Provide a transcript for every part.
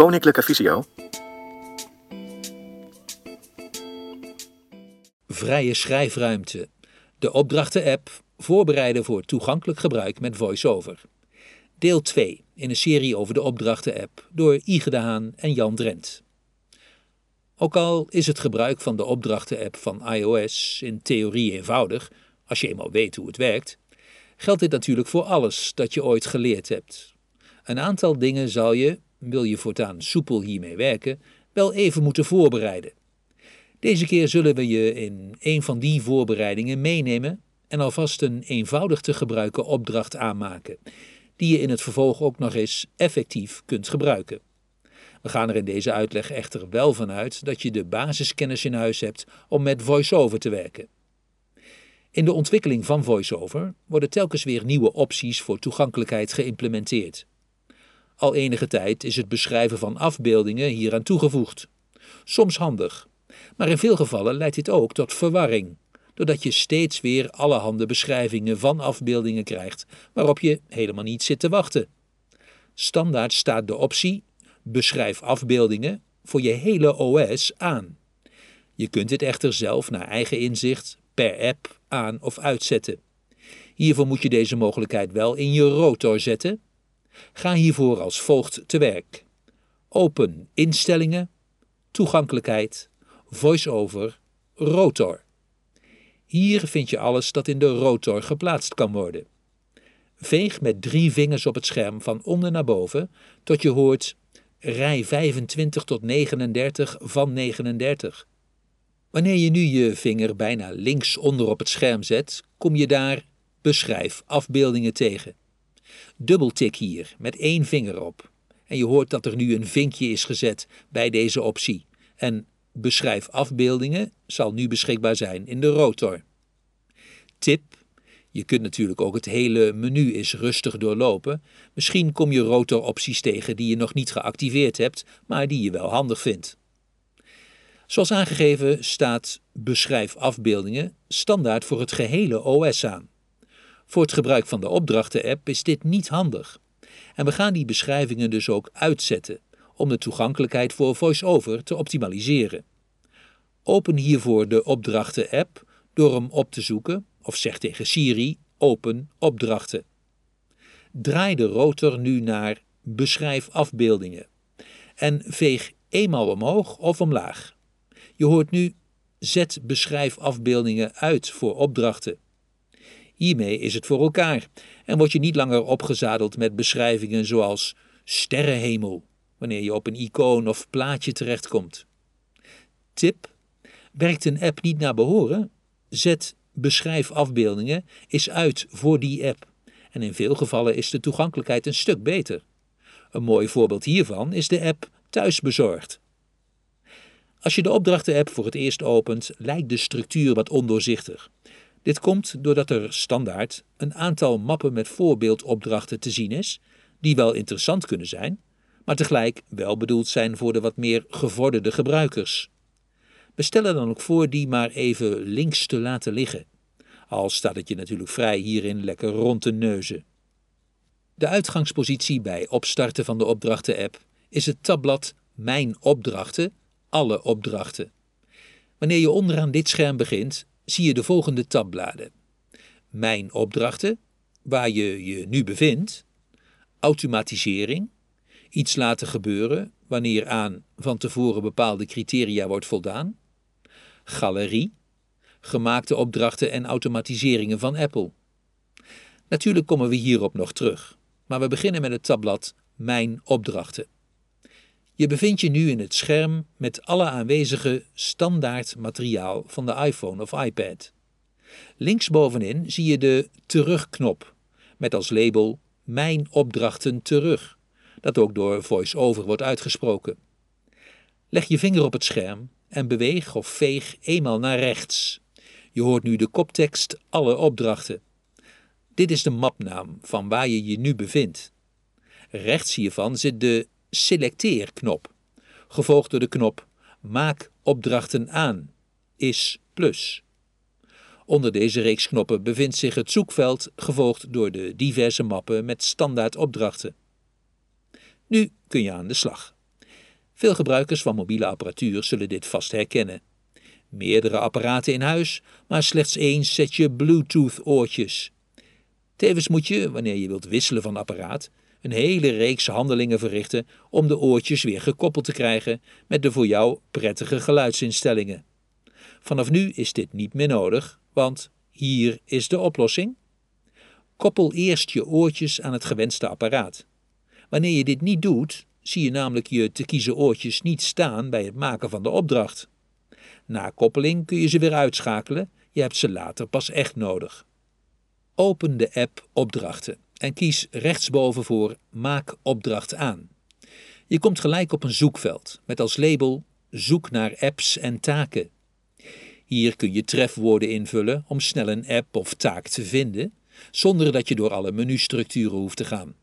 Koninklijke Visio. Vrije schrijfruimte. De opdrachten-app voorbereiden voor toegankelijk gebruik met VoiceOver. Deel 2 in een serie over de opdrachten-app door Ige de Haan en Jan Drent. Ook al is het gebruik van de opdrachten-app van iOS in theorie eenvoudig, als je eenmaal weet hoe het werkt, geldt dit natuurlijk voor alles dat je ooit geleerd hebt. Een aantal dingen zal je, wil je voortaan soepel hiermee werken, wel even moeten voorbereiden. Deze keer zullen we je in een van die voorbereidingen meenemen en alvast een eenvoudig te gebruiken opdracht aanmaken, die je in het vervolg ook nog eens effectief kunt gebruiken. We gaan er in deze uitleg echter wel vanuit dat je de basiskennis in huis hebt om met VoiceOver te werken. In de ontwikkeling van VoiceOver worden telkens weer nieuwe opties voor toegankelijkheid geïmplementeerd. Al enige tijd is het beschrijven van afbeeldingen hieraan toegevoegd. Soms handig, maar in veel gevallen leidt dit ook tot verwarring, doordat je steeds weer allerhande beschrijvingen van afbeeldingen krijgt waarop je helemaal niet zit te wachten. Standaard staat de optie Beschrijf afbeeldingen voor je hele OS aan. Je kunt dit echter zelf naar eigen inzicht per app aan of uitzetten. Hiervoor moet je deze mogelijkheid wel in je rotor zetten. Ga hiervoor als volgt te werk. Open instellingen, toegankelijkheid, voice-over, rotor. Hier vind je alles dat in de rotor geplaatst kan worden. Veeg met drie vingers op het scherm van onder naar boven tot je hoort rij 25 tot 39 van 39. Wanneer je nu je vinger bijna links onder op het scherm zet, kom je daar Beschrijf afbeeldingen tegen. Dubbeltik hier met één vinger op. En je hoort dat er nu een vinkje is gezet bij deze optie. En Beschrijf afbeeldingen zal nu beschikbaar zijn in de rotor. Tip. Je kunt natuurlijk ook het hele menu eens rustig doorlopen. Misschien kom je rotoropties tegen die je nog niet geactiveerd hebt, maar die je wel handig vindt. Zoals aangegeven staat Beschrijf afbeeldingen standaard voor het gehele OS aan. Voor het gebruik van de opdrachten-app is dit niet handig. En we gaan die beschrijvingen dus ook uitzetten om de toegankelijkheid voor VoiceOver te optimaliseren. Open hiervoor de opdrachten-app door hem op te zoeken of zeg tegen Siri open opdrachten. Draai de rotor nu naar beschrijf afbeeldingen en veeg eenmaal omhoog of omlaag. Je hoort nu zet beschrijf afbeeldingen uit voor opdrachten. Hiermee is het voor elkaar en word je niet langer opgezadeld met beschrijvingen zoals sterrenhemel wanneer je op een icoon of plaatje terechtkomt. Tip: werkt een app niet naar behoren? Zet beschrijf afbeeldingen is uit voor die app. En in veel gevallen is de toegankelijkheid een stuk beter. Een mooi voorbeeld hiervan is de app Thuisbezorgd. Als je de opdrachten-app voor het eerst opent, lijkt de structuur wat ondoorzichtig. Dit komt doordat er standaard een aantal mappen met voorbeeldopdrachten te zien is, die wel interessant kunnen zijn, maar tegelijk wel bedoeld zijn voor de wat meer gevorderde gebruikers. We stellen dan ook voor die maar even links te laten liggen. Al staat het je natuurlijk vrij hierin lekker rond te neuzen. De uitgangspositie bij opstarten van de opdrachten-app is het tabblad Mijn opdrachten, alle opdrachten. Wanneer je onderaan dit scherm begint, zie je de volgende tabbladen. Mijn opdrachten, waar je je nu bevindt, automatisering, iets laten gebeuren wanneer aan van tevoren bepaalde criteria wordt voldaan, galerie, gemaakte opdrachten en automatiseringen van Apple. Natuurlijk komen we hierop nog terug, maar we beginnen met het tabblad Mijn opdrachten. Je bevindt je nu in het scherm met alle aanwezige standaard materiaal van de iPhone of iPad. Linksbovenin zie je de terugknop met als label Mijn opdrachten terug, dat ook door VoiceOver wordt uitgesproken. Leg je vinger op het scherm en beweeg of veeg eenmaal naar rechts. Je hoort nu de koptekst Alle opdrachten. Dit is de mapnaam van waar je je nu bevindt. Rechts hiervan zit de Selecteer-knop, gevolgd door de knop Maak opdrachten aan, is plus. Onder deze reeks knoppen bevindt zich het zoekveld, gevolgd door de diverse mappen met standaard opdrachten. Nu kun je aan de slag. Veel gebruikers van mobiele apparatuur zullen dit vast herkennen. Meerdere apparaten in huis, maar slechts één setje Bluetooth-oortjes. Tevens moet je, wanneer je wilt wisselen van apparaat, een hele reeks handelingen verrichten om de oortjes weer gekoppeld te krijgen met de voor jou prettige geluidsinstellingen. Vanaf nu is dit niet meer nodig, want hier is de oplossing. Koppel eerst je oortjes aan het gewenste apparaat. Wanneer je dit niet doet, zie je namelijk je te kiezen oortjes niet staan bij het maken van de opdracht. Na koppeling kun je ze weer uitschakelen, je hebt ze later pas echt nodig. Open de app Opdrachten en kies rechtsboven voor Maak opdracht aan. Je komt gelijk op een zoekveld met als label Zoek naar apps en taken. Hier kun je trefwoorden invullen om snel een app of taak te vinden, zonder dat je door alle menustructuren hoeft te gaan.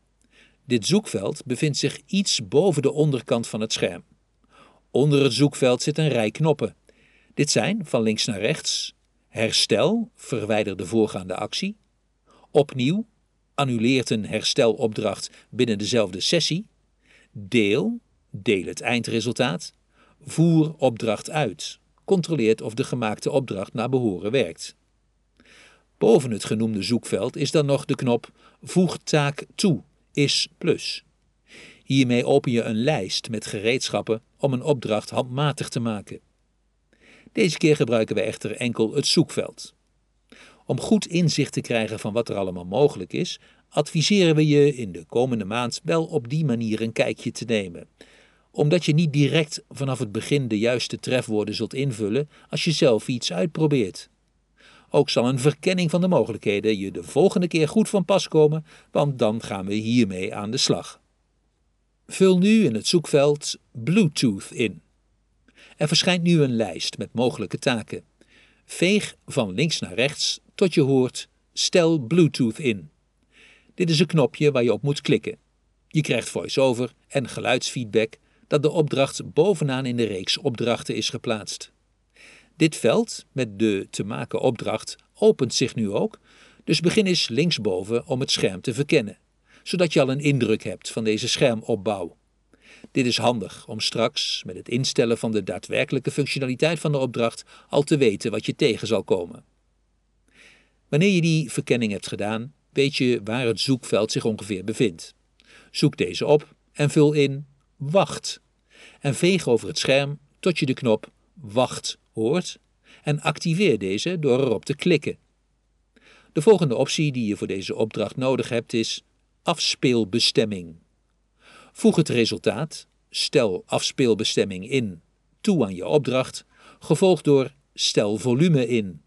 Dit zoekveld bevindt zich iets boven de onderkant van het scherm. Onder het zoekveld zit een rij knoppen. Dit zijn van links naar rechts: herstel, verwijder de voorgaande actie, opnieuw, annuleert een herstelopdracht binnen dezelfde sessie, deel, deel het eindresultaat, voer opdracht uit, controleert of de gemaakte opdracht naar behoren werkt. Boven het genoemde zoekveld is dan nog de knop Voeg taak toe is plus. Hiermee open je een lijst met gereedschappen om een opdracht handmatig te maken. Deze keer gebruiken we echter enkel het zoekveld. Om goed inzicht te krijgen van wat er allemaal mogelijk is, adviseren we je in de komende maand wel op die manier een kijkje te nemen. Omdat je niet direct vanaf het begin de juiste trefwoorden zult invullen als je zelf iets uitprobeert. Ook zal een verkenning van de mogelijkheden je de volgende keer goed van pas komen, want dan gaan we hiermee aan de slag. Vul nu in het zoekveld Bluetooth in. Er verschijnt nu een lijst met mogelijke taken. Veeg van links naar rechts tot je hoort Stel Bluetooth in. Dit is een knopje waar je op moet klikken. Je krijgt voice-over en geluidsfeedback dat de opdracht bovenaan in de reeks opdrachten is geplaatst. Dit veld met de te maken opdracht opent zich nu ook, dus begin eens linksboven om het scherm te verkennen, zodat je al een indruk hebt van deze schermopbouw. Dit is handig om straks met het instellen van de daadwerkelijke functionaliteit van de opdracht al te weten wat je tegen zal komen. Wanneer je die verkenning hebt gedaan, weet je waar het zoekveld zich ongeveer bevindt. Zoek deze op en vul in Wacht en veeg over het scherm tot je de knop Wacht hoort en activeer deze door erop te klikken. De volgende optie die je voor deze opdracht nodig hebt is afspeelbestemming. Voeg het resultaat, stel afspeelbestemming in, toe aan je opdracht, gevolgd door stel volume in.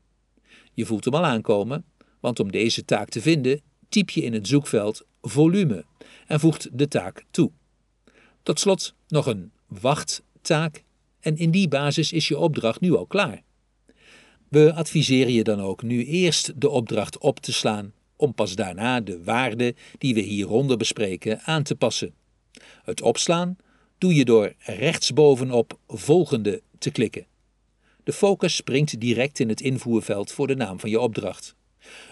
Je voelt hem al aankomen, want om deze taak te vinden typ je in het zoekveld volume en voegt de taak toe. Tot slot nog een wachttaak en in die basis is je opdracht nu al klaar. We adviseren je dan ook nu eerst de opdracht op te slaan, om pas daarna de waarden die we hieronder bespreken aan te passen. Het opslaan doe je door rechtsbovenop Volgende te klikken. De focus springt direct in het invoerveld voor de naam van je opdracht.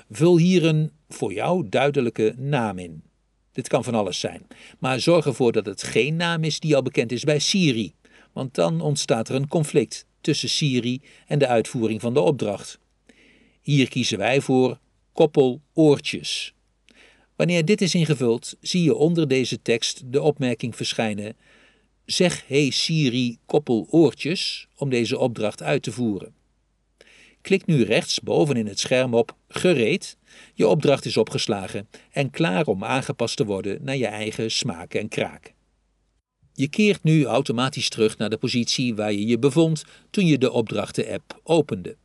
Vul hier een voor jou duidelijke naam in. Dit kan van alles zijn, maar zorg ervoor dat het geen naam is die al bekend is bij Siri want dan ontstaat er een conflict tussen Siri en de uitvoering van de opdracht. Hier kiezen wij voor koppel oortjes. Wanneer dit is ingevuld, zie je onder deze tekst de opmerking verschijnen: Zeg hey Siri koppel oortjes om deze opdracht uit te voeren. Klik nu rechts boven in het scherm op Gereed. Je opdracht is opgeslagen en klaar om aangepast te worden naar je eigen smaak en kraak. Je keert nu automatisch terug naar de positie waar je je bevond toen je de opdrachten-app opende.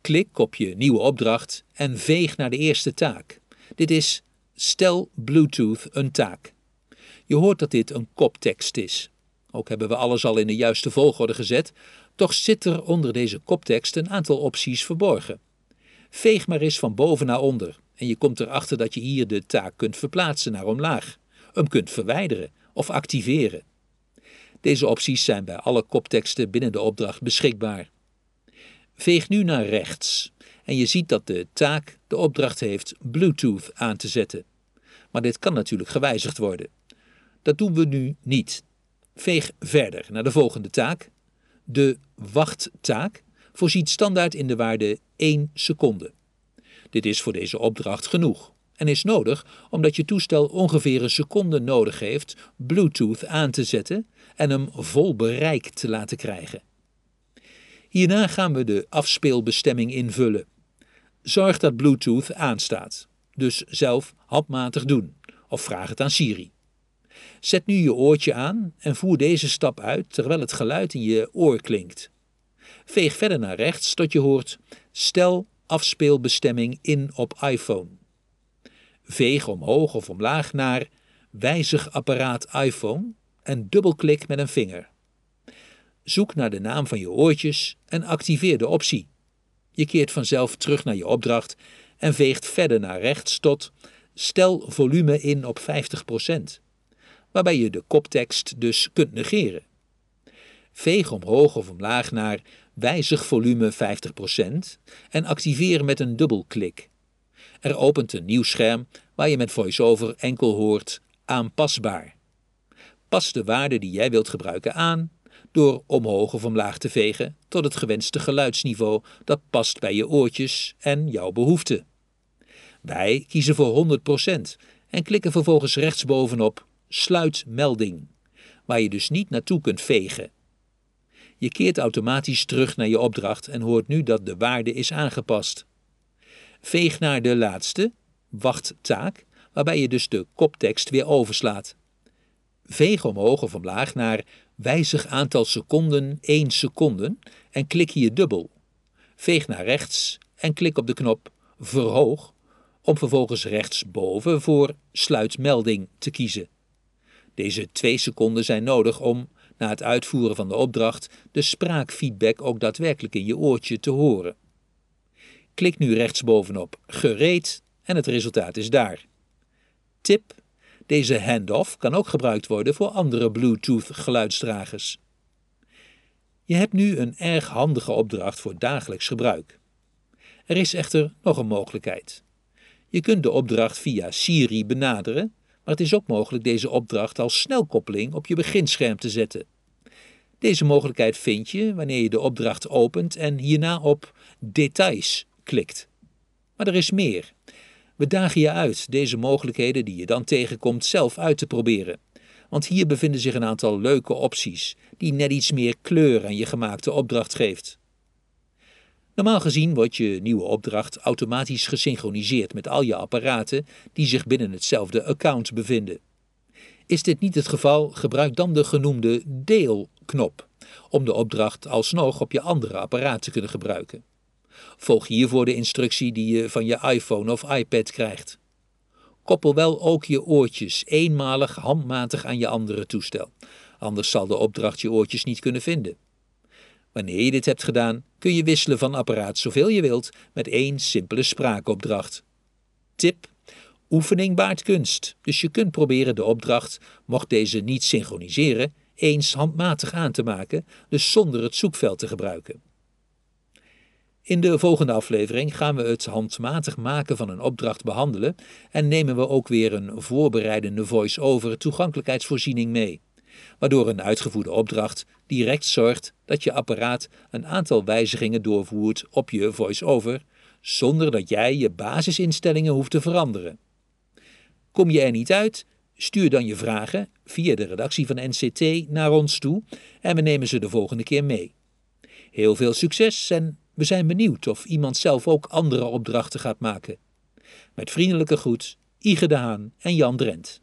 Klik op je nieuwe opdracht en veeg naar de eerste taak. Dit is Stel Bluetooth een taak. Je hoort dat dit een koptekst is. Ook hebben we alles al in de juiste volgorde gezet, toch zit er onder deze koptekst een aantal opties verborgen. Veeg maar eens van boven naar onder en je komt erachter dat je hier de taak kunt verplaatsen naar omlaag, hem kunt verwijderen of activeren. Deze opties zijn bij alle kopteksten binnen de opdracht beschikbaar. Veeg nu naar rechts en je ziet dat de taak de opdracht heeft Bluetooth aan te zetten. Maar dit kan natuurlijk gewijzigd worden. Dat doen we nu niet. Veeg verder naar de volgende taak. De wachttaak voorziet standaard in de waarde 1 seconde. Dit is voor deze opdracht genoeg en is nodig omdat je toestel ongeveer een seconde nodig heeft Bluetooth aan te zetten en hem vol bereik te laten krijgen. Hierna gaan we de afspeelbestemming invullen. Zorg dat Bluetooth aanstaat, dus zelf handmatig doen of vraag het aan Siri. Zet nu je oortje aan en voer deze stap uit terwijl het geluid in je oor klinkt. Veeg verder naar rechts tot je hoort stel afspeelbestemming in op iPhone. Veeg omhoog of omlaag naar wijzig apparaat iPhone en dubbelklik met een vinger. Zoek naar de naam van je oortjes en activeer de optie. Je keert vanzelf terug naar je opdracht en veegt verder naar rechts tot stel volume in op 50%, waarbij je de koptekst dus kunt negeren. Veeg omhoog of omlaag naar wijzig volume 50% en activeer met een dubbelklik. Er opent een nieuw scherm waar je met VoiceOver enkel hoort aanpasbaar. Pas de waarde die jij wilt gebruiken aan door omhoog of omlaag te vegen tot het gewenste geluidsniveau dat past bij je oortjes en jouw behoeften. Wij kiezen voor 100% en klikken vervolgens rechtsbovenop Sluit melding, waar je dus niet naartoe kunt vegen. Je keert automatisch terug naar je opdracht en hoort nu dat de waarde is aangepast. Veeg naar de laatste, wachttaak, waarbij je dus de koptekst weer overslaat. Veeg omhoog of omlaag naar wijzig aantal seconden 1 seconden en klik hier dubbel. Veeg naar rechts en klik op de knop verhoog om vervolgens rechtsboven voor sluitmelding te kiezen. Deze 2 seconden zijn nodig om na het uitvoeren van de opdracht de spraakfeedback ook daadwerkelijk in je oortje te horen. Klik nu rechtsbovenop Gereed en het resultaat is daar. Tip: deze handoff kan ook gebruikt worden voor andere Bluetooth geluidsdragers. Je hebt nu een erg handige opdracht voor dagelijks gebruik. Er is echter nog een mogelijkheid. Je kunt de opdracht via Siri benaderen, maar het is ook mogelijk deze opdracht als snelkoppeling op je beginscherm te zetten. Deze mogelijkheid vind je wanneer je de opdracht opent en hierna op Details klikt. Maar er is meer. We dagen je uit deze mogelijkheden die je dan tegenkomt zelf uit te proberen. Want hier bevinden zich een aantal leuke opties die net iets meer kleur aan je gemaakte opdracht geeft. Normaal gezien wordt je nieuwe opdracht automatisch gesynchroniseerd met al je apparaten die zich binnen hetzelfde account bevinden. Is dit niet het geval, gebruik dan de genoemde deel-knop om de opdracht alsnog op je andere apparaat te kunnen gebruiken. Volg hiervoor de instructie die je van je iPhone of iPad krijgt. Koppel wel ook je oortjes eenmalig handmatig aan je andere toestel, anders zal de opdracht je oortjes niet kunnen vinden. Wanneer je dit hebt gedaan, kun je wisselen van apparaat zoveel je wilt met één simpele spraakopdracht. Tip: Oefening baart kunst, dus je kunt proberen de opdracht, mocht deze niet synchroniseren, eens handmatig aan te maken, dus zonder het zoekveld te gebruiken. In de volgende aflevering gaan we het handmatig maken van een opdracht behandelen en nemen we ook weer een voorbereidende voice-over toegankelijkheidsvoorziening mee, waardoor een uitgevoerde opdracht direct zorgt dat je apparaat een aantal wijzigingen doorvoert op je voice-over, zonder dat jij je basisinstellingen hoeft te veranderen. Kom je er niet uit? Stuur dan je vragen via de redactie van NCT naar ons toe en we nemen ze de volgende keer mee. Heel veel succes en we zijn benieuwd of iemand zelf ook andere opdrachten gaat maken. Met vriendelijke groet, Ige de Haan en Jan Drent.